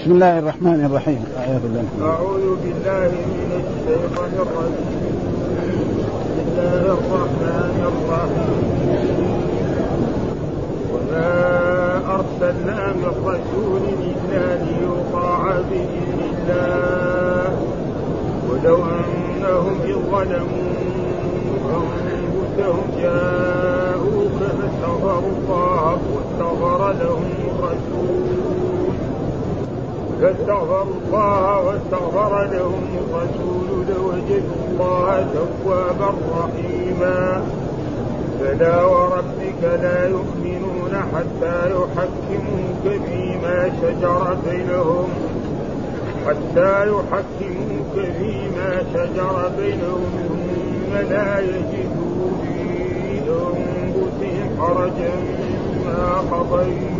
بسم الله الرحمن الرحيم. أعوذ بالله من الشيطان الرجيم. بسم الله الرحمن الرحيم. وما أرسلنا من رسول إلا ليطاع بإذن الله. ولو أنهم إذ ظلموا أنفسهم جاءوك فاستغفروا الله واستغفر لهم الرسول. فاستغفروا الله واستغفر لهم الرسول لوجدوا الله توابا رحيما. فلا وربك لا يؤمنون حتى يحكموك فيما شجر بينهم. حتى يحكموك فيما شجر بينهم ثم لا يجدوا في أنفسهم حرجا مما قضيت.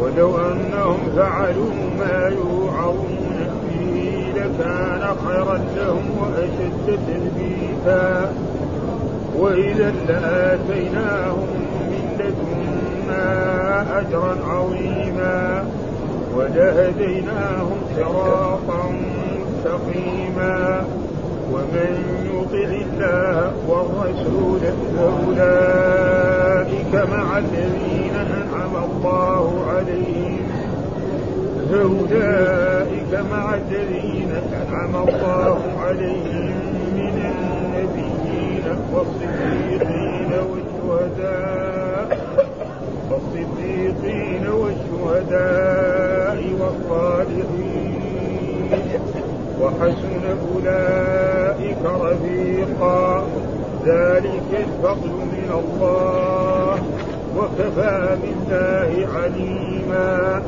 ولو أنهم فعلوا ما يوعظون به لكان خيرا لهم وأشد تثبيتا. وإذا لآتيناهم من لدنا أجرا عظيما. ولهديناهم صراطا مستقيما. ومن يطع الله والرسول فأولئك مع الذين أنعم الله عليهم. فأولئك مع الذين أنعم الله عليهم من النبيين والصديقين والشهداء والصديقين والشهداء والصالحين. وحسن أولئك رفيقا. ذلك الفضل من الله. وكفى بالله عليما.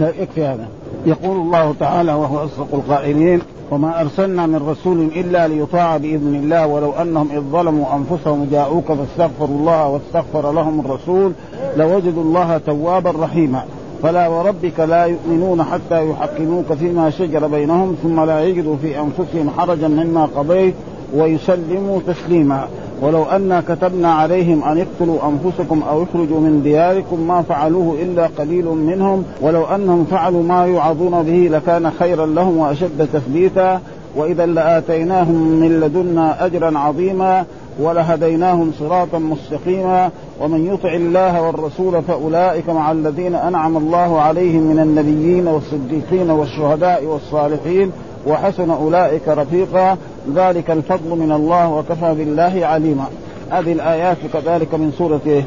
لا يكفي هذا. يقول الله تعالى وهو أصدق القائلين وما أرسلنا من رسول إلا ليطاع بإذن الله ولو أنهم إذ ظلموا أنفسهم جاءوك فاستغفروا الله واستغفر لهم الرسول لوجدوا الله توابا رحيما. فلا وربك لا يؤمنون حتى يحكموك فيما شجر بينهم ثم لا يجدوا في أنفسهم حرجا مما قضيت ويسلموا تسليما. ولو أنا كتبنا عليهم أن اقتلوا أنفسكم أو اخرجوا من دياركم ما فعلوه إلا قليل منهم ولو أنهم فعلوا ما يوعظون به لكان خيرا لهم وأشد تثبيتا. وإذا لآتيناهم من لدنا أجرا عظيما ولهديناهم صراطا مستقيما. ومن يطع الله والرسول فأولئك مع الذين أنعم الله عليهم من النبيين والصديقين والشهداء والصالحين. وحسن أولئك رفيقا. ذلك الفضل من الله وكفى بالله عليما. هذه الآيات كذلك من سورة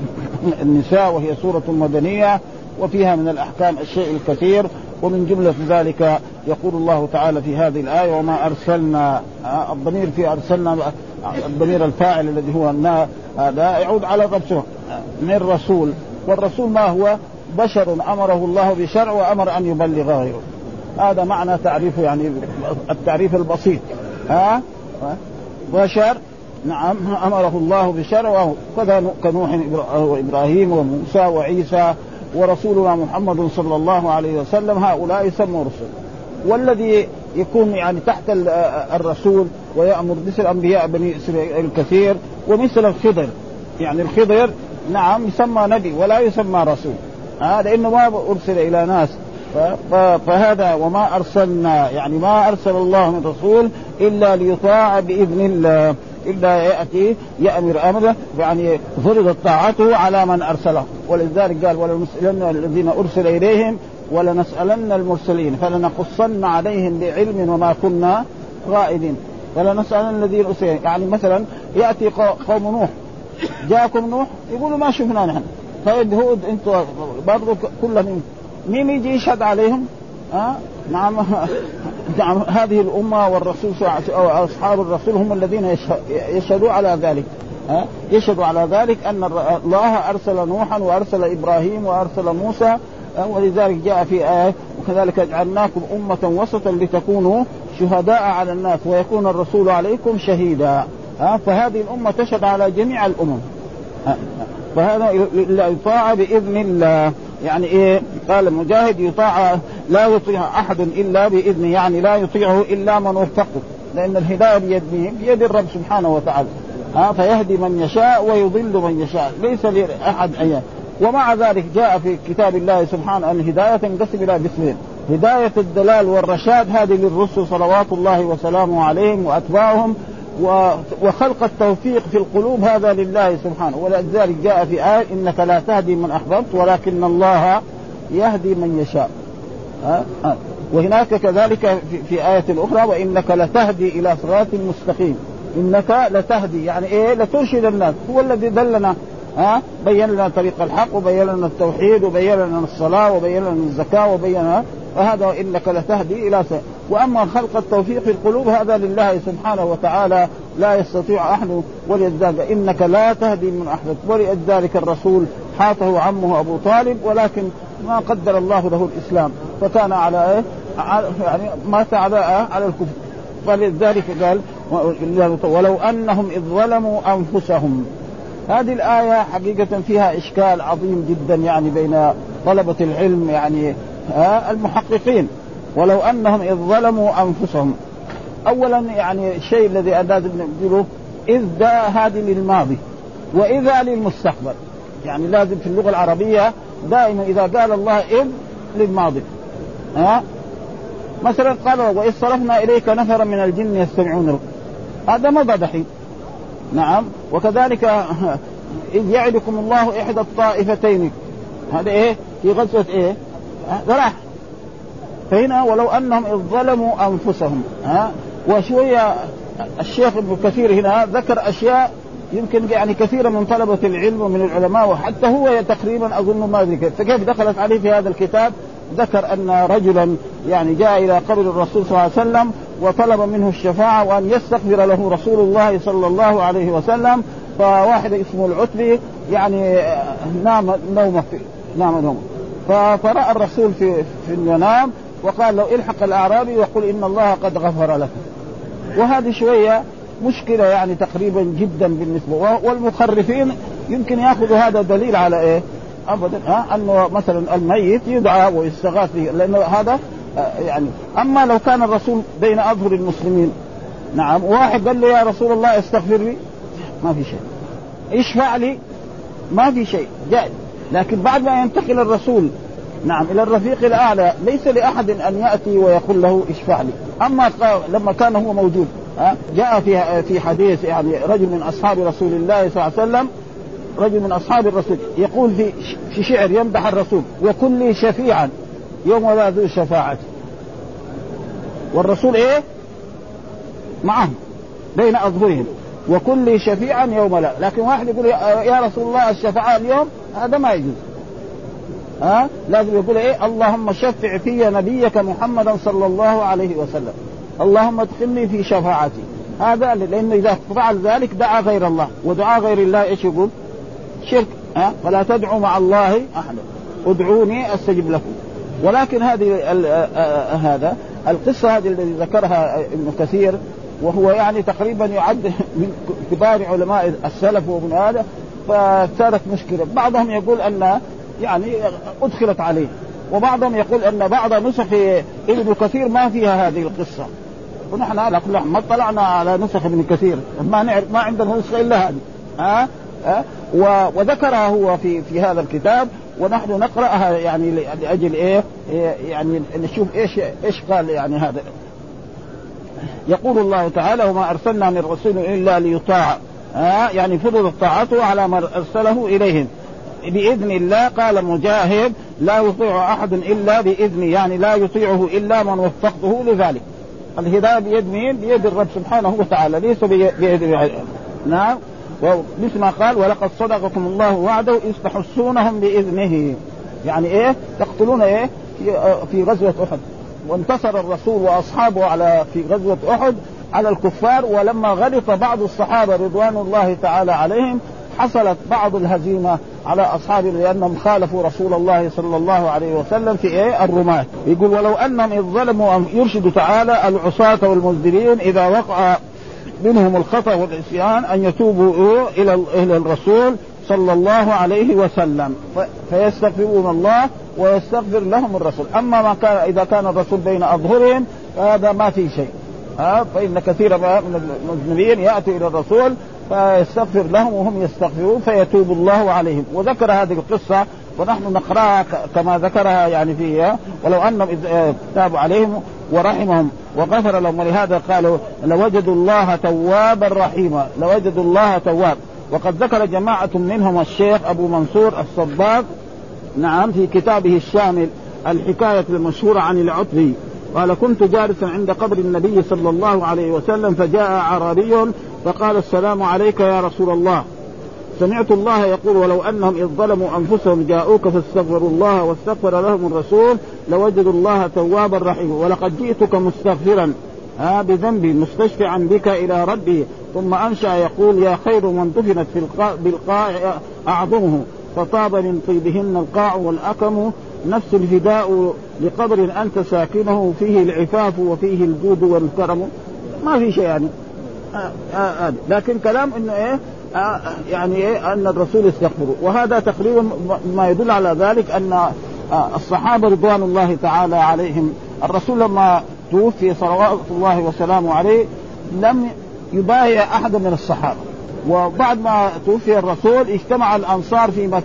النساء وهي سورة مدنية وفيها من الأحكام الشيء الكثير. ومن جملة ذلك يقول الله تعالى في هذه الآية وما ارسلنا الضمير في ارسلنا الضمير الفاعل الذي هو هذا يعود على نفسه من رسول. والرسول ما هو؟ بشر أمره الله بشرع وأمر أن يبلغ غيره. هذا معنى تعريفه يعني التعريف البسيط. ها؟ بشر نعم أمره الله بشرع كذا كنوح وابراهيم وموسى وعيسى ورسولنا محمد صلى الله عليه وسلم هؤلاء يسموا رسل. والذي يكون يعني تحت الرسول ويأمر مثل أنبياء بني إسرائيل الكثير ومثل الخضر. يعني الخضر نعم يسمى نبي ولا يسمى رسول. هذا لأنه ما أرسل إلى ناس. فهذا وما أرسلنا يعني ما أرسل الله من رسول إلا ليطاع بإذن الله إلا يأتي يأمر أمره يعني فرضت طاعته على من أرسله. ولذلك قال ولنسألن الذين أرسل إليهم ولنسألن المرسلين. فلنقصن عليهم بعلم وما كنا غائبين. ولنسألن الذين أرسل يعني مثلا يأتي قوم نوح جاءكم نوح يقولوا ما شفنا نحن. طيب هود أنتم برضو كلهم مين يجي يشهد عليهم؟ ها؟ أه؟ نعم نعم هذه الأمة والرسول أو أصحاب الرسول هم الذين يشهدوا على ذلك ها؟ يشهد على ذلك أن الله أرسل نوحا وأرسل إبراهيم وأرسل موسى ولذلك جاء في آية وكذلك جعلناكم أمة وسطا لتكونوا شهداء على الناس ويكون الرسول عليكم شهيدا فهذه الأمة تشهد على جميع الأمم فهذا يطاع بإذن الله يعني إيه؟ قال المجاهد يطاع لا يطيع أحد إلا بإذنه يعني لا يطيعه إلا من وفقه لأن الهداية بيد؟ بيد الرب سبحانه وتعالى. ها فيهدي من يشاء ويضل من يشاء. ليس لأحد أيام ومع ذلك جاء في كتاب الله سبحانه أن الهدايه تنقسم إلى قسمين. هداية الدلال والرشاد هذه للرسل صلوات الله وسلامه عليهم وأتباعهم. وخلق التوفيق في القلوب هذا لله سبحانه. ولذلك جاء في آية إنك لا تهدي من أحببت ولكن الله يهدي من يشاء. وهناك كذلك في آية أخرى وإنك لتهدي إلى صراط مستقيم. إنك لتهدي يعني إيه؟ لترشد الناس. هو الذي دلنا ها؟ بين لنا طريق الحق وبين لنا التوحيد وبين لنا الصلاة وبين لنا الزكاة وبين لنا فهذا إنك لتهدي إلى سبيل وأما خلق التوفيق في القلوب هذا لله سبحانه وتعالى لا يستطيع أحد. ولذلك إنك لا تهدي من أحدث. ولذلك الرسول حاطه عمه أبو طالب ولكن ما قدر الله له الإسلام. فكان على إيه؟ يعني مات على على الكفر. فلذلك قال ولو أنهم إذ ظلموا أنفسهم. هذه الآية حقيقة فيها إشكال عظيم جدا يعني بين طلبة العلم يعني المحققين. ولو أنهم إذ ظلموا أنفسهم. اولا يعني الشيء الذي لازم نقوله إذ دا هذه للماضي وإذا للمستقبل. يعني لازم في اللغة العربية دائما إذا قال الله إذ للماضي. ها؟ مثلا قال وإذ صرفنا إليك نفرا من الجن يستمعون هذا مضى دحين نعم. وكذلك إذ يعدكم الله إحدى الطائفتين. هذا إيه؟ في غزوة إيه؟ راح فهنا ولو أنهم إذ ظلموا أنفسهم ها؟ وشوية الشيخ ابن كثير هنا ذكر أشياء يمكن يعني كثيرا من طلبة العلم ومن العلماء وحتى هو تقريبا أظن ما ذكر فكيف دخلت عليه في هذا الكتاب؟ ذكر أن رجلا يعني جاء إلى قبر الرسول صلى الله عليه وسلم وطلب منه الشفاعة وأن يستغفر له رسول الله صلى الله عليه وسلم فواحد اسمه العتبي يعني نام نومه نام نومه. فرأى الرسول في في المنام وقال له الحق الأعرابي وقل إن الله قد غفر لك وهذه شوية مشكلة يعني تقريبا جدا بالنسبة والمخرفين يمكن يأخذوا هذا دليل على إيه؟ ابدا ها؟ أنه مثلا الميت يدعى ويستغاث به لأنه هذا آه، يعني أما لو كان الرسول بين أظهر المسلمين نعم واحد قال له يا رسول الله استغفر لي ما في شيء. اشفع لي ما في شيء جائز لكن بعد ما ينتقل الرسول نعم إلى الرفيق الأعلى. ليس لأحد أن يأتي ويقول له اشفع لي. أما لما كان هو موجود جاء في في حديث يعني رجل من أصحاب رسول الله صلى الله عليه وسلم رجل من أصحاب الرسول يقول في شعر يمدح الرسول وكن لي شفيعا يوم لا ذو شفاعة. والرسول إيه؟ معهم بين أظهرهم. وكن لي شفيعا يوم لا. لكن واحد يقول يا رسول الله الشفاعة اليوم؟ هذا ما يجوز. ها؟ لازم يقول إيه؟ اللهم شفع في نبيك محمدا صلى الله عليه وسلم. اللهم ادخلني في شفاعتي. هذا لأنه إذا فعل ذلك دعا غير الله. ودعاء غير الله إيش يقول؟ شرك. ها؟ فلا تدعوا مع الله أحدا. ادعوني أستجب لكم. ولكن هذه هذا القصة هذه التي ذكرها ابن كثير وهو يعني تقريبا يعد من كبار علماء السلف ومن هذا فصارت مشكلة. بعضهم يقول أن يعني أدخلت عليه. وبعضهم يقول إن بعض نسخ ابن كثير ما فيها هذه القصة. ونحن على كل ما اطلعنا على نسخ ابن كثير. ما نعرف ما عندنا نسخة إلا هذه. ها؟ أه؟ وذكرها هو في في هذا الكتاب. ونحن نقرأها يعني لأجل إيه؟ يعني نشوف إيش إيش قال يعني هذا. يقول الله تعالى وما أرسلنا من رسول إلا ليطاع. آه يعني فرض طاعته على من أرسله إليهم. بإذن الله قال مجاهد لا يطيع أحد إلا باذنه يعني لا يطيعه إلا من وفقه لذلك الهداية بيد مين؟ بيد الرب سبحانه وتعالى ليس بيد نعم ومثل ما قال ولقد صدقكم الله وعده إذ تحسونهم بإذنه يعني إيه؟ تقتلون إيه؟ في, غزوة أحد وانتصر الرسول وأصحابه على في غزوة أحد على الكفار ولما غلط بعض الصحابة رضوان الله تعالى عليهم حصلت بعض الهزيمة على اصحابه لأنهم خالفوا رسول الله صلى الله عليه وسلم في إيه؟ الرماة. يقول ولو أنهم إذ ظلموا يرشد تعالى العصاة والمزدرين إذا وقع منهم الخطأ والعصيان أن يتوبوا إلى إلى الرسول صلى الله عليه وسلم. فيستغفرون الله ويستغفر لهم الرسول. أما ما كان إذا كان الرسول بين أظهرهم فهذا ما في شيء. ها؟ فإن كثيرا من المذنبين يأتوا إلى الرسول فيستغفر لهم وهم يستغفرون فيتوب الله عليهم. وذكر هذه القصة ونحن نقرأها كما ذكرها يعني فيها ولو أنهم آه، تابوا عليهم ورحمهم وغفر لهم. ولهذا قالوا لوجدوا الله توابا رحيما لوجدوا الله تواب. وقد ذكر جماعة منهم الشيخ أبو منصور الصباغ نعم في كتابه الشامل الحكاية المشهورة عن العتبي قال كنت جالسا عند قبر النبي صلى الله عليه وسلم فجاء أعرابي فقال السلام عليك يا رسول الله. سمعت الله يقول ولو أنهم إذ ظلموا أنفسهم جاءوك فاستغفروا الله واستغفر لهم الرسول لوجدوا الله توابا رحيما ولقد جئتك مستغفرا. ها بذنبي مستشفعا بك إلى ربي. ثم أنشأ يقول يا خير من دفنت في القاع بالقاع أعظمه. فطاب من طيبهن القاع والأكم نفس الفداء لقبر انت ساكنه فيه العفاف وفيه الجود والكرم. ما في شيء يعني. آه آه آه. لكن كلام إنه إيه؟ آه يعني إيه؟ أن الرسول يستغفر. وهذا تقريبا ما يدل على ذلك أن آه الصحابة رضوان الله تعالى عليهم. الرسول لما توفي صلوات الله وسلامه عليه لم يبايع أحد من الصحابة. وبعد ما توفي الرسول اجتمع الأنصار في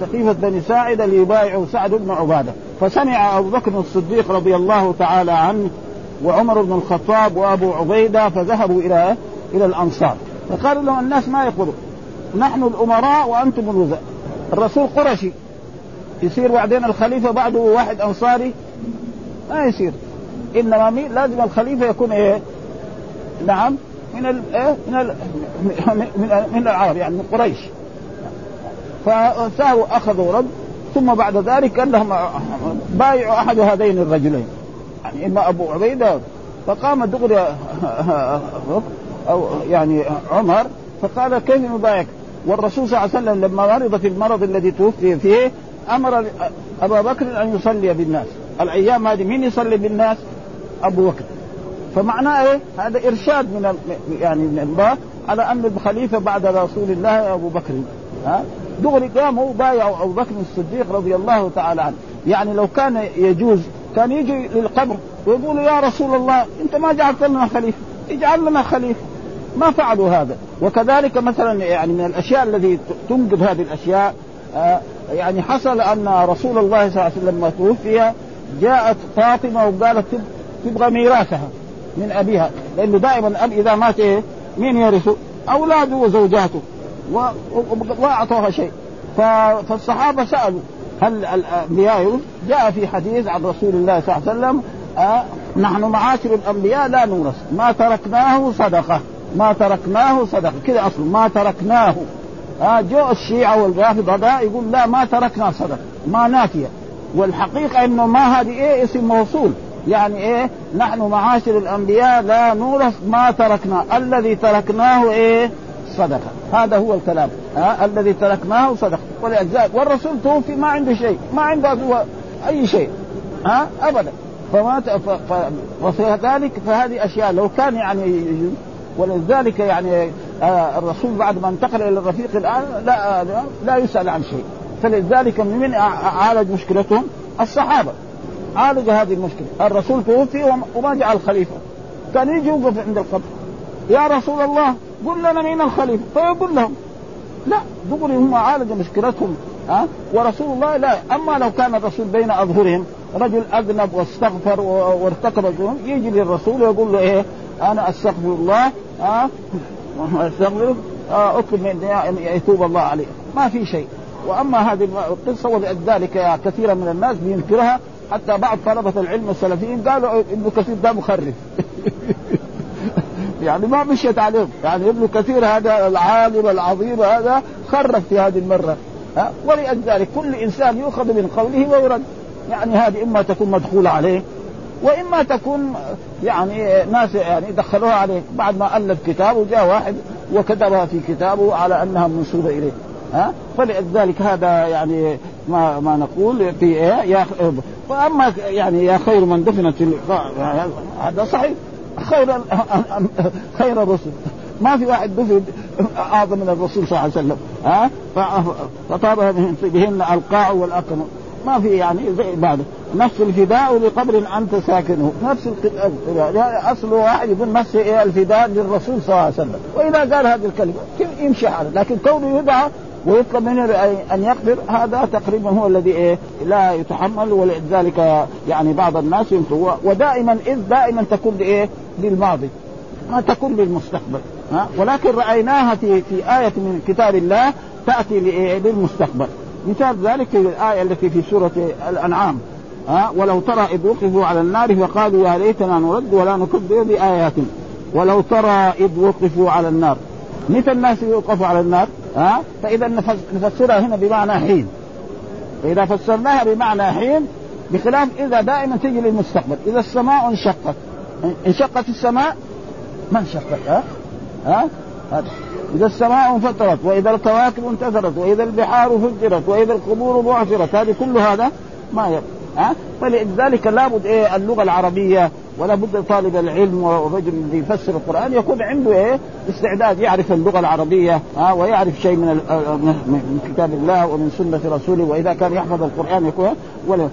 سقيفة بني ساعدة ليبايعوا سعد بن عبادة. فسمع أبو بكر الصديق رضي الله تعالى عنه وعمر بن الخطاب وأبو عبيدة فذهبوا إلى إلى الأنصار. فقالوا لهم الناس ما يقولوا نحن الأمراء وأنتم الوزراء. الرسول قرشي. يصير بعدين الخليفة بعده واحد أنصاري؟ ما يصير. إنما مين؟ لازم الخليفة يكون إيه؟ نعم. من ال إيه؟ من ال من, العرب يعني من قريش فساووا أخذوا رد ثم بعد ذلك قال لهم بايعوا أحد هذين الرجلين يعني إما أبو عبيدة فقام دغري أو يعني عمر فقال كيف نبايعك؟ والرسول صلى الله عليه وسلم لما مرض في المرض الذي توفي فيه أمر ابا بكر أن يصلي بالناس الأيام هذه مين يصلي بالناس؟ أبو بكر فمعناه إيه؟ هذا إرشاد من يعني من الله على أن الخليفة بعد رسول الله أبو بكر. ها؟ دغري قاموا بايعوا أبو بكر الصديق رضي الله تعالى عنه. يعني لو كان يجوز كان يجي للقبر ويقول يا رسول الله أنت ما جعلت لنا خليفة. اجعل لنا خليفة. ما فعلوا هذا. وكذلك مثلا يعني من الأشياء التي تنقذ هذه الأشياء آه يعني حصل أن رسول الله صلى الله عليه وسلم لما توفي جاءت فاطمة وقالت تبغى ميراثها. من أبيها لأنه دائما الأب إذا مات إيه؟ مين يرثه؟ أولاده وزوجاته. وأعطوها شيء. فالصحابة سألوا هل الأنبياء جاء في حديث عن رسول الله صلى الله عليه وسلم آه نحن معاشر الأنبياء لا نورث. ما تركناه صدقة. ما تركناه صدقة. كذا أصلا ما تركناه. آه جو الشيعة والرافضة ده يقول لا ما تركنا صدقة. ما نافية. والحقيقة إنه ما هذه إيه اسم موصول. يعني إيه؟ نحن معاشر الأنبياء لا نورث ما تركنا. الذي تركناه إيه؟ صدقة. هذا هو الكلام. ها؟ الذي تركناه صدقة. ولذلك والرسول توفي ما عنده شيء. ما عنده أي شيء. ها؟ أبدا. فما ذلك فهذه أشياء. لو كان يعني ولذلك يعني آه الرسول بعد ما انتقل إلى الرفيق الآن لا لا يسأل عن شيء. فلذلك من عالج مشكلتهم؟ الصحابة. عالج هذه المشكلة. الرسول توفي وما جاء الخليفة. كان يجي يوقف عند القبر. يا رسول الله قل لنا مين الخليفة. فيقول لهم لا دغري هم عالجوا مشكلتهم ها؟ ورسول الله لا. أما لو كان الرسول بين أظهرهم رجل أذنب واستغفر وارتكب الذنوب يجي للرسول ويقول له إيه أنا أستغفر الله ها؟ أستغفر اطلب من يتوب الله عليه. ما في شيء. وأما هذه القصة ولذلك كثيرا من الناس بينكرها حتى بعض طلبة العلم السلفيين قالوا إبن كثير ده مخرف. يعني ما مشيت عليهم. يعني إبن كثير هذا العالم العظيم هذا خرف في هذه المرة. ها؟ ولذلك كل إنسان يؤخذ من قوله ويرد. يعني هذه إما تكون مدخولة عليه وإما تكون يعني ناس يعني دخلوها عليه. بعد ما ألف كتاب وجاء واحد وكتبها في كتابه على أنها منسوبة إليه. ها؟ فلذلك هذا يعني ما ما نقول في إيه؟ يا فأما يعني يا خير من دفنت هذا صحيح. خير خير الرسل. ما في واحد دفن أعظم من الرسول صلى الله عليه وسلم. ها؟ فطاب بهن القاع والاكم ما في يعني زي بعده نفس الفداء لقبر أنت ساكنه. نفس الفداء أصل واحد يقول نفس الفداء للرسول صلى الله عليه وسلم. وإذا قال هذه الكلمة يمشي حاله. لكن كونه يدعى ويطلب منه ان يقدر هذا تقريبا هو الذي إيه لا يتحمل ولذلك يعني بعض الناس ينفوا. ودائما إذ دائما تكون لايه؟ للماضي ما تكون للمستقبل ها؟ ولكن رأيناها في في آية من كتاب الله تأتي لإيه؟ للمستقبل مثال ذلك في الآية التي في سورة الأنعام. ها؟ ولو ترى إذ وقفوا على النار فقالوا يا ليتنا نرد ولا نكذب بآياتنا. ولو ترى إذ وقفوا على النار. متى الناس يوقفوا على النار؟ ها؟ فإذا نفسرها هنا بمعنى حين. فإذا فسرناها بمعنى حين بخلاف إذا دائما تجي للمستقبل. إذا السماء انشقت. انشقت السماء ما انشقت ها؟ ها؟ هذا إذا السماء انفطرت وإذا الكواكب انتثرت وإذا البحار فجرت وإذا القبور بعثرت هذه كل هذا ما يبقى ها؟ فلذلك لابد إيه؟ اللغة العربية ولا بد طالب العلم والرجل الذي يفسر القرآن يكون عنده إيه؟ استعداد يعرف اللغة العربية ها ويعرف شيء من من كتاب الله ومن سنة رسوله وإذا كان يحفظ القرآن يكون ولو,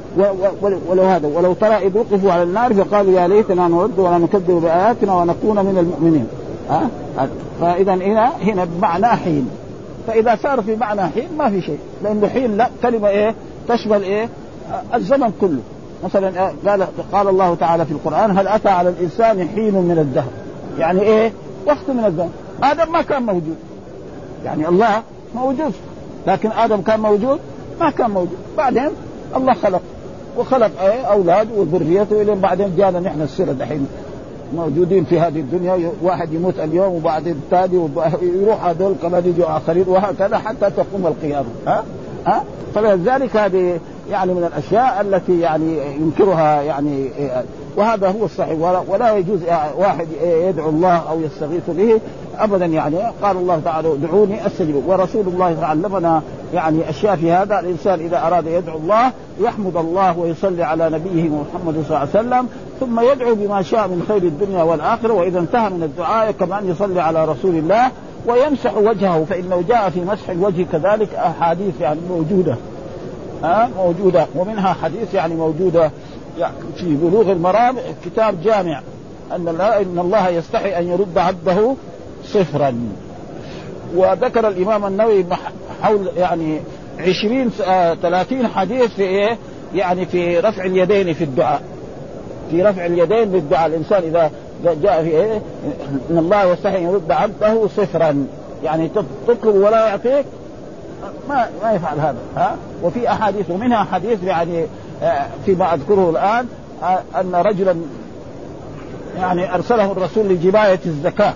ولو هذا ولو ترى إذ وقفوا على النار فقالوا يا ليتنا نرد ولا نكذب بآياتنا ونكون من المؤمنين ها؟ فإذا هنا هنا بمعنى حين. فإذا صار في معنى حين ما في شيء لأنه حين لا كلمه إيه؟ تشمل إيه؟ الزمن كله. مثلا آه، قال قال الله تعالى في القرآن هل أتى على الإنسان حين من الدهر؟ يعني إيه؟ وقت من الدهر. آدم ما كان موجود. يعني الله موجود. لكن آدم كان موجود؟ ما كان موجود. بعدين الله خلق. وخلق إيه أولاد وذريته إلين بعدين جانا نحن السيره دحين موجودين في هذه الدنيا. واحد يموت اليوم وبعدين الثاني ويروح هذول كمان يجوا آخرين وهكذا حتى تقوم القيامة. ها؟ ها؟ فلذلك هذه يعني من الأشياء التي يعني ينكرها يعني وهذا هو الصحيح ولا يجوز واحد يدعو الله أو يستغيث به ابدا يعني. قال الله تعالى ادعوني استجب ورسول الله علمنا يعني أشياء في هذا. الإنسان إذا أراد يدعو الله يحمد الله ويصلي على نبيه محمد صلى الله عليه وسلم ثم يدعو بما شاء من خير الدنيا والآخرة وإذا انتهى من الدعاء كمان يصلي على رسول الله ويمسح وجهه فإنه جاء في مسح الوجه كذلك أحاديث يعني موجودة. ها؟ موجودة. ومنها حديث يعني موجودة. يعني في بلوغ المرام كتاب جامع. أن إن الله يستحي أن يرد عبده صفرا. وذكر الإمام النووي حول يعني عشرين آه ثلاثين حديث في إيه؟ يعني في رفع اليدين في الدعاء. في رفع اليدين بالدعاء الإنسان إذا جاء في إيه؟ إن الله يستحي أن يرد عبده صفرا. يعني تطلب ولا يعطيك ما ما يفعل هذا ها؟ وفي أحاديث ومنها حديث يعني آه، فيما أذكره الآن آه، أن رجلا يعني أرسله الرسول لجباية الزكاة.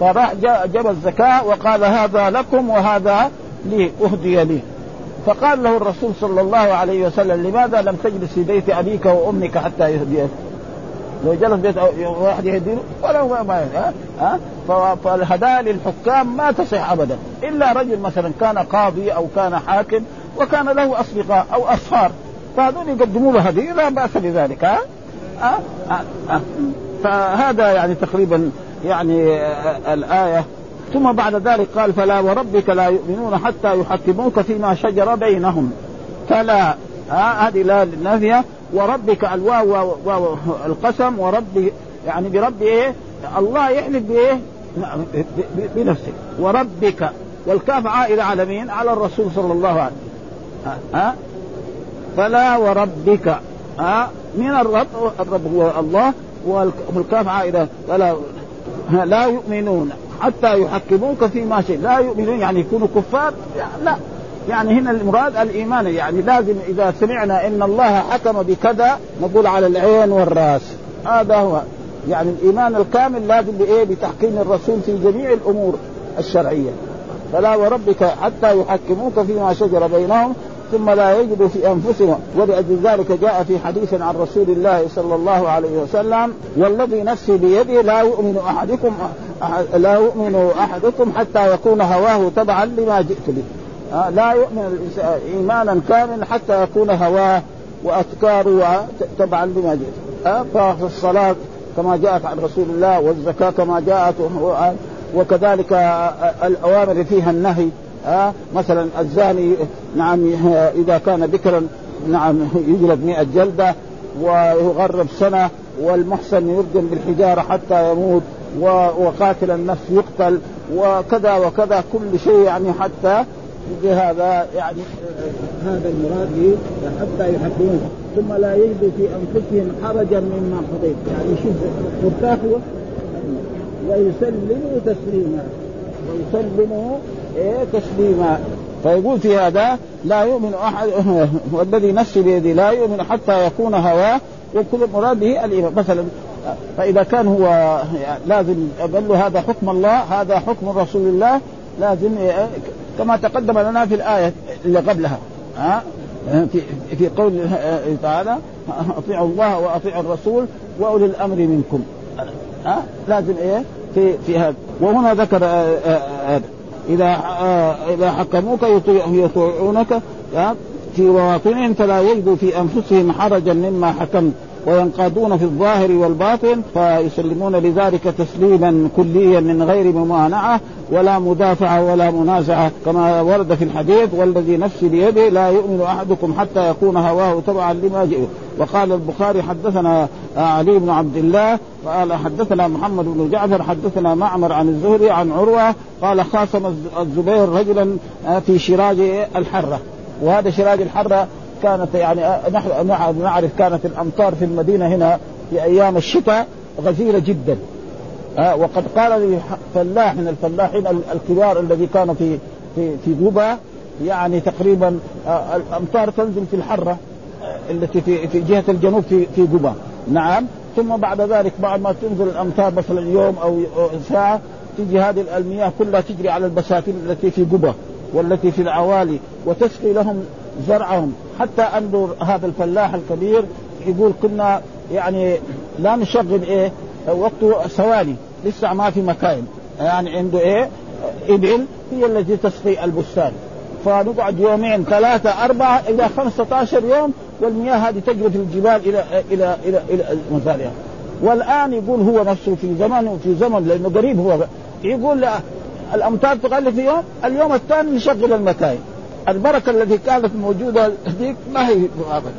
فراح جاب الزكاة وقال هذا لكم وهذا لي اهدي لي. فقال له الرسول صلى الله عليه وسلم لماذا لم تجلس في بيت أبيك وأمك حتى يهديك؟ لو جلس بيت واحد يهدي له ولا ما, ما ها؟ فالهدايا للحكام ما تصح ابدا. إلا رجل مثلا كان قاضي أو كان حاكم وكان له أصدقاء أو اصهار فهذول يقدموا له هدية لا بأس بذلك ها؟ فهذا يعني تقريبا يعني الآية. ثم بعد ذلك قال فلا وربك لا يؤمنون حتى يحكموك فيما شجر بينهم. فلا هذه لا النافيه وربك الواو واو القسم وربي يعني برب إيه؟ الله يحلف بإيه؟ بنفسه. وربك. والكاف عائلة على مين؟ على الرسول صلى الله عليه وسلم. ها؟ فلا وربك. ها؟ من الرب؟ الرب هو الله والكاف عائلة فلا لا يؤمنون. حتى يحكموك فيما شيء لا يؤمنون يعني يكونوا كفار؟ لا. يعني هنا المراد الإيمان يعني لازم إذا سمعنا إن الله حكم بكذا نقول على العين والرأس. هذا هو. يعني الإيمان الكامل لازم بإيه؟ بتحكيم الرسول في جميع الأمور الشرعية. فلا وربك حتى يحكموك فيما شجر بينهم ثم لا يجدوا في أنفسهم. ولأجل ذلك جاء في حديث عن رسول الله صلى الله عليه وسلم والذي نفسي بيده لا يؤمن أحدكم لا يؤمن أحدكم حتى يكون هواه تبعا لما جئت به. لا يؤمن الإنسان إيمانا كاملا حتى يكون هواه وأفكاره تبعا لما جئت آه ففي الصلاة كما جاءت عن رسول الله والزكاة كما جاءت وكذلك الأوامر فيها النهي. آه مثلا الزاني نعم إذا كان بكرا نعم يجلد 100 جلدة ويغرب سنة والمحسن يرجم بالحجارة حتى يموت وقاتل النفس يقتل وكذا وكذا كل شيء يعني حتى بهذا يعني هذا المراد حتى يحكمون ثم لا يجدوا في أنفسهم حرجا مما قضيت. يعني شوف مرتاح ويسلموا تسليما. ويسلموا إيه تسليما. فيقول في هذا لا يؤمن أحد والذي نفسي بيده لا يؤمن حتى يكون هواه. وكل مراد به الإيمان. مثلا فإذا كان هو لازم له هذا حكم الله هذا حكم رسول الله لازم كما تقدم لنا في الآية اللي قبلها ها؟ في في قول تعالى أطيعوا الله وأطيعوا الرسول وأولي الأمر منكم. ها؟ لازم إيه؟ في في هذا. وهنا ذكر هذا. إذا إذا حكموك يطيعونك في مواطنهم فلا يجدوا في أنفسهم حرجا مما حكمت. وينقادون في الظاهر والباطن فيسلمون لذلك تسليما كليا من غير ممانعة ولا مدافعة ولا منازعة كما ورد في الحديث والذي نفسي بيده لا يؤمن أحدكم حتى يكون هواه تبعا لما جئ وقال البخاري حدثنا علي بن عبد الله قال حدثنا محمد بن جعفر حدثنا معمر عن الزهري عن عروة قال خاصم الزبير رجلا في شراج الحرة وهذا شراج الحرة كانت يعني نحن نعرف كانت الأمطار في المدينة هنا في أيام الشتاء غزيرة جدا. آه وقد قال لي فلاح من الفلاحين الكبار الذي كان في في في جوبا يعني تقريبا آه الأمطار تنزل في الحرة آه التي في في جهة الجنوب في في جوبا نعم. ثم بعد ذلك بعد ما تنزل الأمطار مثلا يوم أو ساعة تجي هذه المياه كلها تجري على البساتين التي في جوبا والتي في العوالي وتسقي لهم زرعهم. حتى انظر هذا الفلاح الكبير يقول كنا يعني لا نشغل إيه وقته ثواني. لسه ما في مكاين يعني عنده إيه إبل هي التي تسقي البستان. فنقعد يومين ثلاثة أربعة إلى 15 يوم والمياه هذه تجري في الجبال إلى إلى إلى إلى مزارعها والآن يقول هو نفسه في زمن وفي زمن لأنه قريب هو. يقول الأمطار تقل في يوم اليوم الثاني نشغل المكاين البركة التي كانت موجودة هذيك ما هي ابدا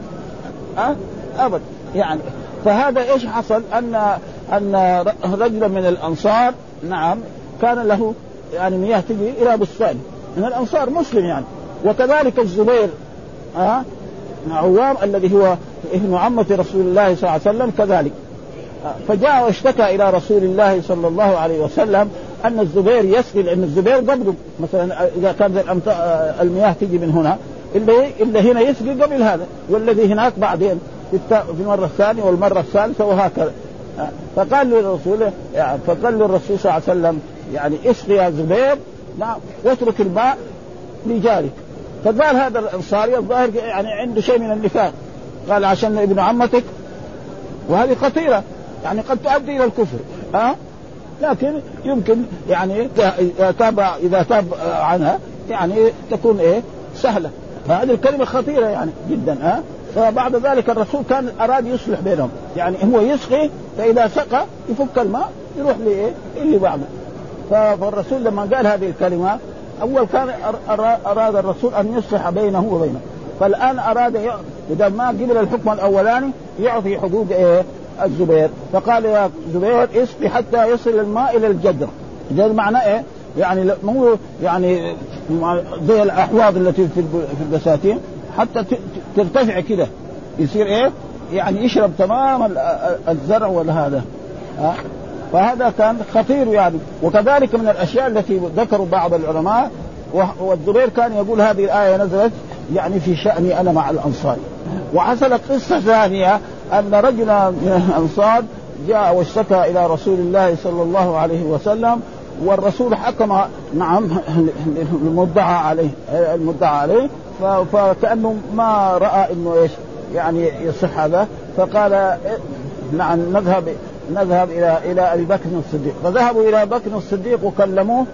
ها؟ ابدا يعني فهذا إيش حصل؟ ان أن رجلا من الأنصار نعم كان له يعني مياه تجي إلى بستان من الأنصار مسلم يعني. وكذلك الزبير ها؟ عوام الذي هو ابن عمة رسول الله صلى الله عليه وسلم كذلك. فجاء واشتكى إلى رسول الله صلى الله عليه وسلم أن الزبير يسقي لأن الزبير قبله مثلا إذا كانت المياه تجي من هنا اللي اللي هنا يسقي قبل هذا والذي هناك بعدين في المرة الثانية والمرة الثالثة وهكذا. فقال للرسول يعني فقال للرسول صلى الله عليه وسلم يعني اسقي يا زبير نعم واترك الماء لجارك. فقال هذا الأنصاري الظاهر يعني عنده شيء من النفاق. قال عشان ابن عمتك وهذه خطيرة يعني قد تؤدي إلى الكفر. ها؟ أه؟ لكن يمكن يعني إذا تاب إذا تاب عنها يعني تكون إيه سهلة فهذه الكلمة خطيرة يعني جدا ها أه؟ فبعد ذلك الرسول كان أراد يصلح بينهم يعني هو يسقي فإذا سقى يفك الماء يروح لإيه؟ اللي بعده فالرسول لما قال هذه الكلمة أول كان أراد الرسول أن يصلح بينه وبينه فالآن أراد اذا ما قبل الحكم الأولاني يعطي حقوق إيه؟ الزبير. فقال يا زبير اسقي حتى يصل الماء إلى الجدر. الجدر معناه إيه؟ يعني مو يعني زي الأحواض التي في البساتين. حتى ترتفع كده. يصير إيه؟ يعني يشرب تمام الزرع والهذا. ها؟ فهذا كان خطير يعني. وكذلك من الأشياء التي ذكروا بعض العلماء. والزبير كان يقول هذه الآية نزلت يعني في شأني أنا مع الأنصار. وحصلت قصة ثانية أن رجلا من الأنصار جاء واشتكى إلى رسول الله صلى الله عليه وسلم والرسول حكم نعم المدعى عليه المدعى عليه فكأنه ما رأى إنه إيش يعني يصح هذا فقال نعم نذهب نذهب إلى إلى أبي بكر الصديق. فذهبوا إلى بكر الصديق وكلموه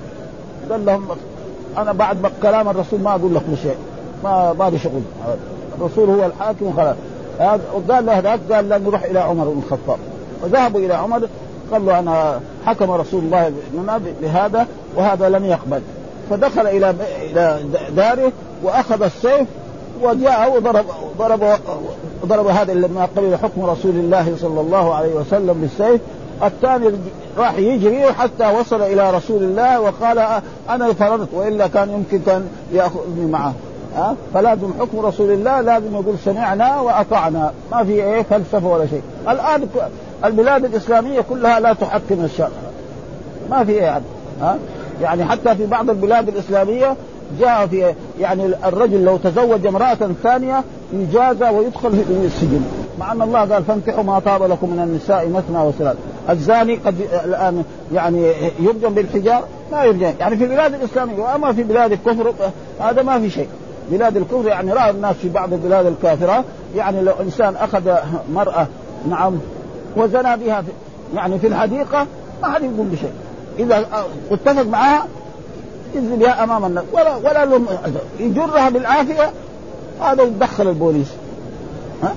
قال لهم أنا بعد كلام الرسول ما أقول لكم شيء ما ما بشغل الرسول هو الحاكم وخلاص. وقال له هذاك قال لا نروح إلى عمر بن الخطاب. فذهبوا إلى عمر قال له أنا حكم رسول الله بهذا وهذا لم يقبل. فدخل إلى إلى داره وأخذ السيف وجاء وضرب ضرب ضرب هذا لما قبل حكم رسول الله صلى الله عليه وسلم بالسيف. الثاني راح يجري حتى وصل إلى رسول الله وقال أنا فررت وإلا كان يمكن كان يأخذني معه. ها؟ فلازم حكم رسول الله لازم يقول سمعنا وأطعنا. ما في إيه فلسفة ولا شيء. الآن البلاد الإسلامية كلها لا تحكم الشرع. ما في إيه يعني ها؟ يعني حتى في بعض البلاد الإسلامية جاء في يعني الرجل لو تزوج امرأة ثانية يجازى ويدخل في السجن. مع أن الله قال فانكحوا ما طاب لكم من النساء مثنى وثلاث. الزاني قد الآن يعني يرجم بالحجار؟ ما يرجم. يعني في البلاد الإسلامية وأما في بلاد الكفر هذا ما في شيء. بلاد الكفر يعني رأى الناس في بعض البلاد الكافرة يعني لو إنسان أخذ مرأة نعم وزنى بها في يعني في الحديقة ما حد يقول بشيء إذا اتفق معها ينزل بها أمام الناس. ولا ولا لهم يجرها بالعافية هذا يدخل البوليس. ها؟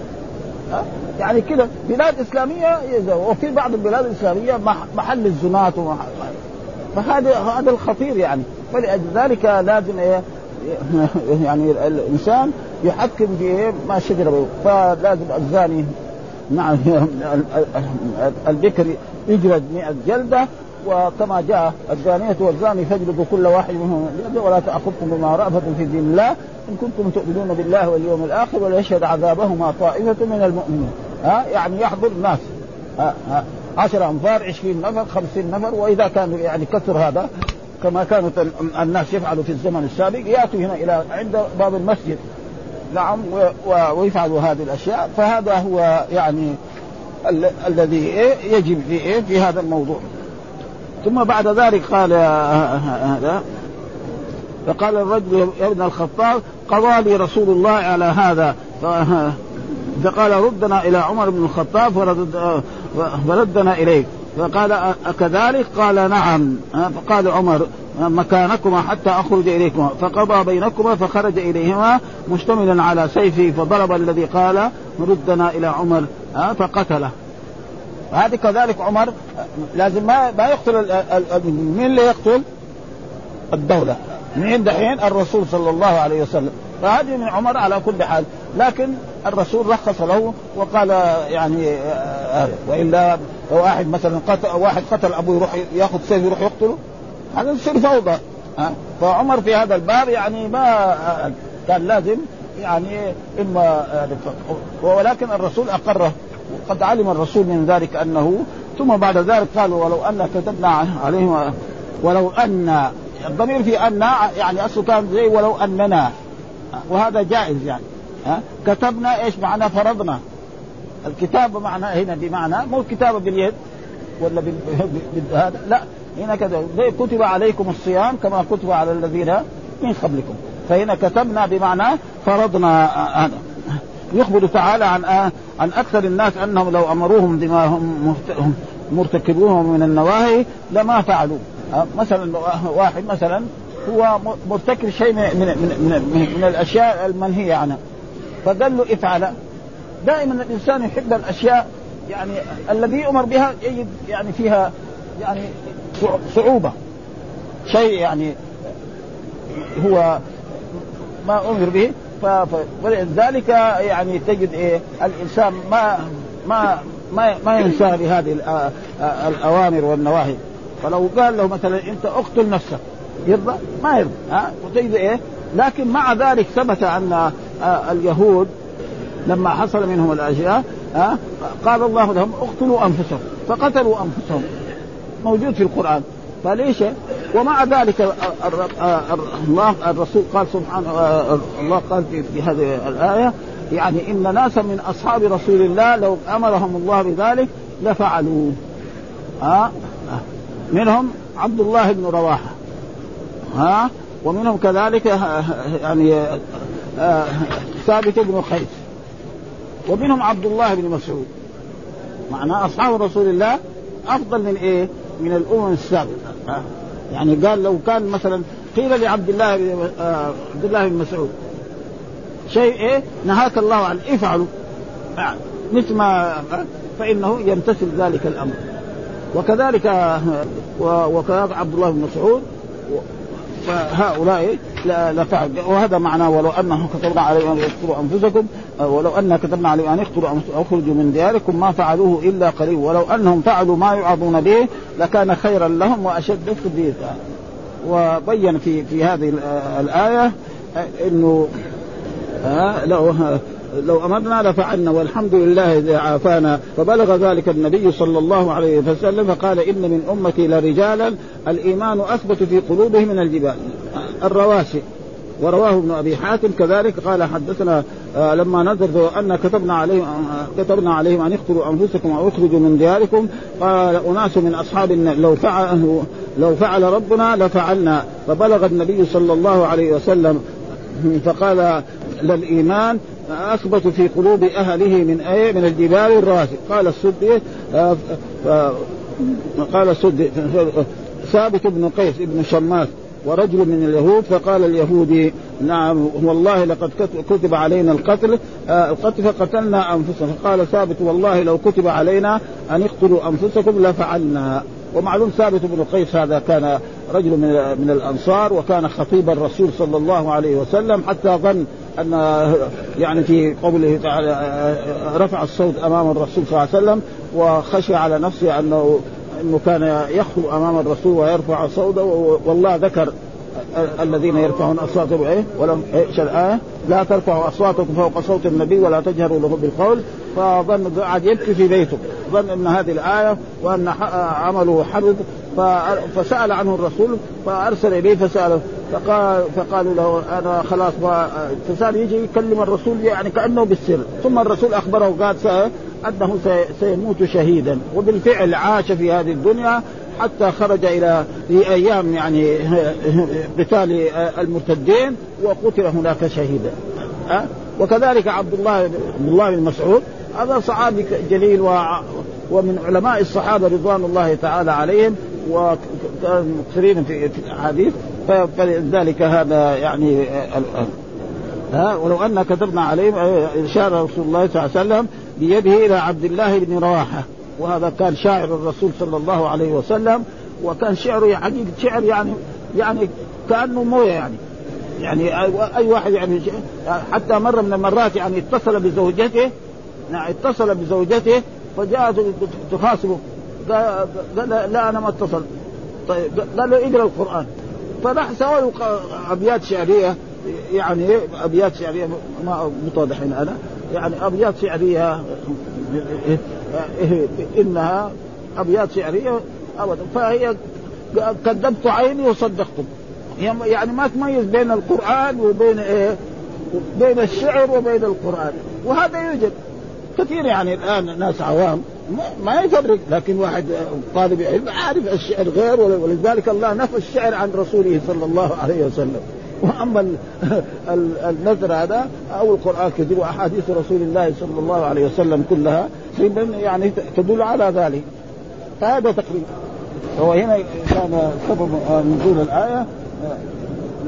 ها؟ يعني كذا. بلاد إسلامية وفي بعض البلاد الإسلامية محل الزنات فهذا هذا الخطير يعني. فلذلك لازم إيه؟ يعني الإنسان يحكم في ما شجر فلازم الزاني نعم البكر يجلد 100 جلدة وكما جاء الزانية والزاني فاجلدوا كل واحد منهم ولا تأخذكم بما رأفة في دين الله إن كنتم تؤمنون بالله واليوم الآخر وليشهد عذابهما طائفة من المؤمنين. ها يعني يحضر الناس. 10 أنفار 20 نفر 50 نفر وإذا كان يعني كثر هذا كما كانت الناس يفعلوا في الزمن السابق يأتوا هنا إلى عند باب المسجد. نعم ويفعلوا هذه الأشياء. فهذا هو يعني ال- الذي إيه يجب في إيه في هذا الموضوع. ثم بعد ذلك قال هذا فقال الرجل يا ابن الخطاب قضى لي رسول الله على هذا. فقال ردنا إلى عمر بن الخطاب فرد فردنا إليك. فقال أكذلك قال نعم. فقال عمر مكانكما حتى أخرج إليكما. فقضى بينكما فخرج إليهما مشتملا على سيفه فضرب الذي قال ردنا إلى عمر فقتله. هذه كذلك عمر لازم ما ما يقتل مين اللي يقتل؟ الدولة. من دحين الرسول صلى الله عليه وسلم. فهذه من عمر على كل حال. لكن الرسول رخص له وقال يعني آه وإلا لو واحد مثلا قتل واحد قتل أبوه يروح يأخذ سيف يروح يقتله هذا يصير فوضى. ها؟ فعمر في هذا الباب يعني ما كان لازم يعني إما ولكن الرسول أقره وقد علم الرسول من ذلك أنه ثم بعد ذلك قالوا ولو أن كتبنا عليهم ولو أن الضمير في أن يعني أصله كان زي ولو أننا وهذا جائز يعني. ها؟ كتبنا إيش معنى فرضنا؟ الكتابه معنى هنا بمعنى مو الكتابه باليد ولا هذا لا. هنا كذا. كتب عليكم الصيام كما كتب على الذين من قبلكم. فهنا كتبنا بمعنى فرضنا هذا. يخبر تعالى عن عن أكثر الناس أنهم لو أمروهم بما هم مرتكبوه من النواهي لما فعلوا. مثلا واحد مثلا هو مرتكب شيء من من من, من الأشياء المنهية عنها فقال له افعل. دائما الإنسان يحب الأشياء يعني الذي يؤمر بها يجد يعني فيها يعني صعوبة شيء يعني هو ما أمر به ولذلك يعني تجد إيه الإنسان ما ما ما ما ينسى بهذه الأوامر والنواهي فلو قال له مثلا أنت أقتل نفسك يرضى؟ ما يرضى ها وتجد إيه؟ لكن مع ذلك ثبت أن اليهود لما حصل منهم الأشياء ها قال الله لهم اقتلوا أنفسهم فقتلوا أنفسهم. موجود في القرآن. فليش؟ ومع ذلك الله الرسول قال سبحانه الله قال في هذه الآية يعني إن ناسا من أصحاب رسول الله لو أمرهم الله بذلك لفعلوا ها منهم عبد الله بن رواحة. ها ومنهم كذلك يعني ثابت بن قيس ومنهم عبد الله بن مسعود. معناه أصحاب رسول الله أفضل من إيه؟ من الأمم السابقة. يعني قال لو كان مثلا قيل لعبد الله بن آه عبد الله بن مسعود شيء إيه؟ نهاك الله عنه. افعلوا. مثل ما فإنه يمتثل ذلك الأمر. وكذلك وكذلك عبد الله بن مسعود فهؤلاء لفعل وهذا معناه ولو انهم كتبنا عليهم أن يقتلوا أنفسكم ولو أن كتبنا عليهم أن يقتلوا اخرجوا من دياركم ما فعلوه إلا قليل. ولو أنهم فعلوا ما يوعظون به لكان خيرا لهم وأشد تثبيتا. وبين في في هذه الآية إنه لو لو أمرنا لفعلنا والحمد لله إذا عافانا. فبلغ ذلك النبي صلى الله عليه وسلم فقال إن من أمتي لرجالا الإيمان أثبت في قلوبهم من الجبال. الرواسي ورواه ابن أبي حاتم. كذلك قال حدثنا آه لما نزل أن كتبنا عليهم آه كتبنا عليهم أن اقتلوا أنفسكم أو اخرجوا من دياركم. قال أناس من أصحاب لو فعل لو فعل ربنا لفعلنا. فبلغ النبي صلى الله عليه وسلم فقال للإيمان أثبت في قلوب أهله من إيه من الجبال الراسي قال السدي آه قال السدي ثابت بن قيس بن شماس. ورجل من اليهود فقال اليهودي نعم والله لقد كتب علينا القتل آه القتل فقتلنا أنفسنا. فقال ثابت والله لو كتب علينا أن اقتلوا أنفسكم لفعلنا. ومعلوم ثابت بن قيس هذا كان رجل من من الأنصار وكان خطيب الرسول صلى الله عليه وسلم حتى ظن أن يعني في قوله تعالى رفع الصوت أمام الرسول صلى الله عليه وسلم وخشي على نفسه أنه إنه كان يخطب أمام الرسول ويرفع صوته والله ذكر الذين يرفعون أصواتهم إيه؟ ولم إيش الايه؟ لا ترفعوا أصواتكم فوق صوت النبي ولا تجهروا له بالقول. فظن قعد يبكي في بيته. ظن إن هذه الآية وأن عمله حرب فسأل عنه الرسول فأرسل إليه فسأله. فقال فقالوا له أنا خلاص فصار يجي يكلم الرسول يعني كأنه بالسر. ثم الرسول أخبره قال أنه سيموت شهيدا. وبالفعل عاش في هذه الدنيا حتى خرج إلى في أيام يعني قتال المرتدين وقتل هناك شهيدا؟ وكذلك عبد الله عبد الله بن مسعود هذا صحابي جليل ومن علماء الصحابة رضوان الله تعالى عليهم وكانوا مكثرين في الأحاديث فلذلك هذا يعني ها؟ ولو أن كتبنا عليهم اشار رسول الله صلى الله عليه وسلم بيده إلى عبد الله بن رواحة. وهذا كان شاعر الرسول صلى الله عليه وسلم وكان شعره حقيقة شعر يعني يعني كأنه موية يعني. يعني أي واحد يعني حتى مرة من المرات يعني اتصل بزوجته نعم اتصل بزوجته فجاءت تخاصمه. قال لا أنا ما اتصلت. طيب قال له اقرأ القرآن. فراح سوى أبيات شعرية يعني أبيات شعرية ما متوضح هنا أنا يعني أبيات شعرية إنها أبيات شعرية ابدا. فهي كذبت عيني وصدقتم يعني ما تميز بين القرآن وبين إيه؟ بين الشعر وبين القرآن. وهذا يوجد كثير يعني الآن ناس عوام. ما يفرق لكن واحد طالب علم عارف الشعر غير ولذلك الله نفى الشعر عن رسوله صلى الله عليه وسلم. وأما النذر هذا أو القرآن كذب وأحاديث رسول الله صلى الله عليه وسلم كلها يعني تدل على ذلك. فهذا تقريبا. هو هنا كان سبب نزول الآية.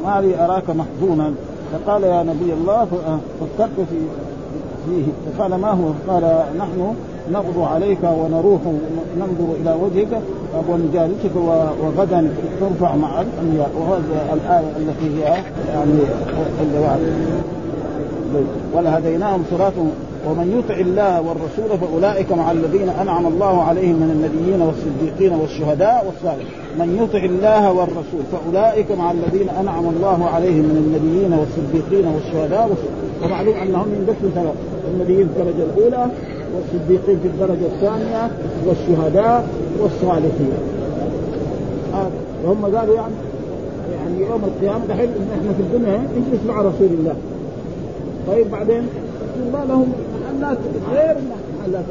ما لي أراك محزونا. فقال يا نبي الله فكرت في فيه. فقال ما هو؟ قال نحن نغدو عليك ونروح ننظر إلى وجهك. ونجالسك وغدا ترفع مع الانبياء وهذه الآية التي هي يعني ولهديناهم صراط ومن يطع الله والرسول فأولئك مع الذين أنعم الله عليهم من النبيين والصديقين والشهداء والصالحين. من يطع الله والرسول فأولئك مع الذين أنعم الله عليهم من النبيين والصديقين والشهداء ومعلوم أنهم من قسم النبيين الدرجه الأولى. والصديقين في الدرجة الثانية والشهداء والصالحين. هذا وهم قالوا يعني يعني يوم القيامة دحين إحنا في الدنيا نجلس مع رسول الله. طيب بعدين؟ ما لهم محلات غير محلات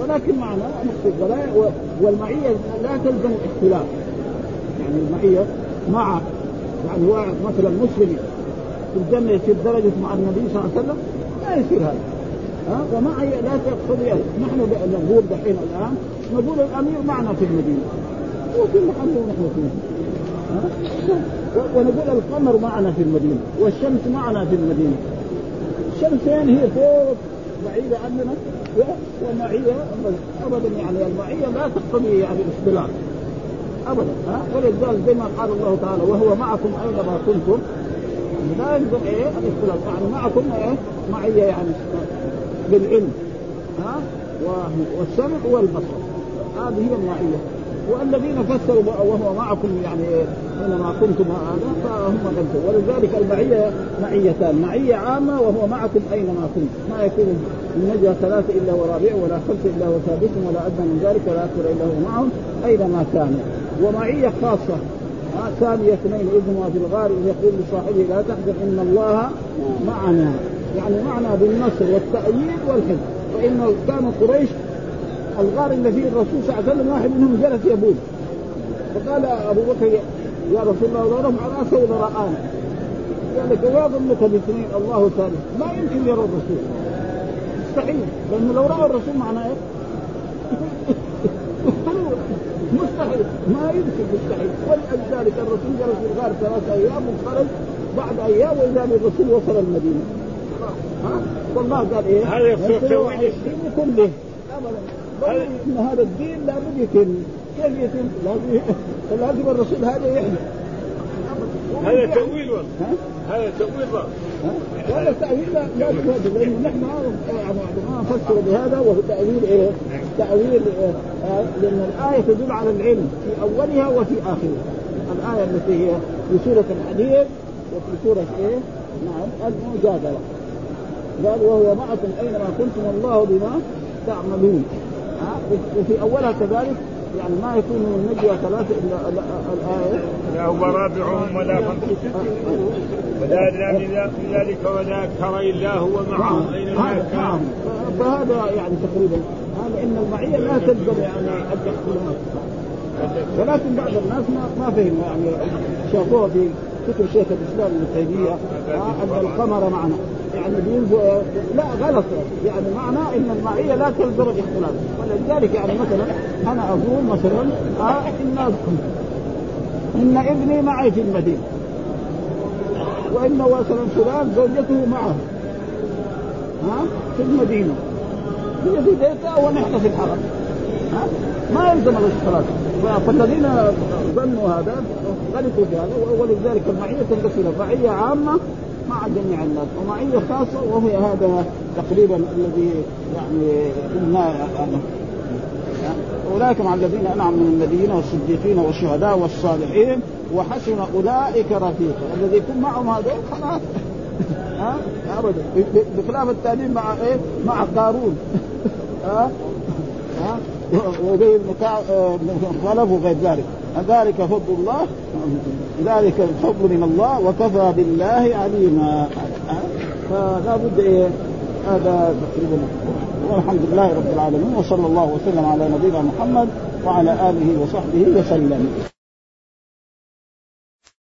ولكن معنا نقصد والمعية لا تلزم اختلاف يعني المعية مع يعني واحد مثلا مسلم في الجنة يصير درجة مع النبي صلى الله عليه وسلم ما يصير هذا. ها ومعي لا تقتضي نحن نقول دحين الآن. نقول الأمير معنا في المدينة. وفي محل ونحن فيه. ونقول القمر معنا في المدينة. والشمس معنا في المدينة. الشمسين هي فوق. بعيدة عننا. والمعية ابدا. يعني المعية لا تقتضي يعني الاختلاف. ابدا. ها؟ ولذلك زي ما قال الله تعالى وهو معكم أينما كنتم. لا يلزم إيه؟ الاختلاف. يعني معكم إيه؟ معية يعني. بالعلم. ها؟ والسمع والبصر. هذه هي المعيه والذين فسروا وهو معكم يعني حينما كنتم هذا فهم غلطوا ولذلك المعية معيتان. معية عامة وهو معكم أينما كنتم. ما يكون نجوى ثلاثة إلا ورابع ولا خمسه إلا وسادس ولا أدنى من ذلك ولا أكثر إلا هو معهم أينما كانوا ومعية خاصة. ثاني اثنين اذ في الغار اذ يقول لصاحبه لا تحزن إن الله معنا. يعني معنا بالنصر والتأييد والحفظ فإن كان قريش الغار اللي فيه الرسول صلى الله عليه وسلم واحد منهم جلس يبول. فقال أبو بكر يا رسول الله لو رفع رأسه لرآنا قال لك ما ظنك باثنين الله ثالث. ما يمكن يرى الرسول. مستحيل. لأنه لو رأى الرسول معناه إيه؟ مستحيل. ما يمكن مستحيل. ولذلك الرسول جلس في الغار ثلاثة أيام وخرج بعد أيام وإذا بالرسول وصل المدينة. ها والله قال إيه؟ هذا يصير تأويل كله ابدا إن هذا الدين لابد يتم كيف يتم؟ لازم لازم الرسول هذا يحيى هذا تأويل هذا تأويل هذا تأويل لا لأنه نحن ما نفسر بهذا وهو تأويل إيه؟ تأويل إيه؟ لأن الآية تدل على العلم في أولها وفي آخرها الآية التي هي في سورة الحديد وفي سورة إيه؟ نعم المجادلة قال وهو معكم أينما كنتم الله بما تعملون. وفي أولها كذلك يعني ما يكون من النجوى ثلاثة إلا الآية لا هو رابعهم ولا خمسة. ولا أدنى من ذلك ولا أكثر إلا هو معهم. أينما كان. فهذا يعني تقريبا هذا إن المعية لا تلزم يعني التحكمات ولكن بعض الناس ما ما فهموا يعني شافوها في فكر شيخ الإسلام ابن تيمية أن القمر معنا. يعني لا غلط. يعني معناه إن المعية لا تلزم الاختلاف. ولذلك يعني مثلا أنا أقول مثلا آه ان إن ابني معي في المدينة. وان مثلا فلان زوجته معه. ها في المدينة. هي في بيتها ونحن في الحرم. ها ما يلزم الاختلاف. فالذين ظنوا هذا غلطوا في هذا ولذلك المعية تنقسم معية عامة مع جميع الناس. ومعيه خاصة وهي هذا تقريبا الذي يعني قلنا أولئك مع الذين أنعم من النبيين والصديقين والشهداء والصالحين وحسن أولئك رفيقا. الذي يكون معهم هذول خلاص. ها؟ ابدا. بخلاف التانيين مع إيه؟ مع قارون. ها؟ ها؟ وابي بن خلف وغير ذلك. ذلك فضل الله. ذلك الفضل من الله وكفى بالله عليما. فلا بد إيه؟ هذا تقريبا والحمد لله رب العالمين وصلى الله وسلم على نبينا محمد وعلى آله وصحبه وسلم.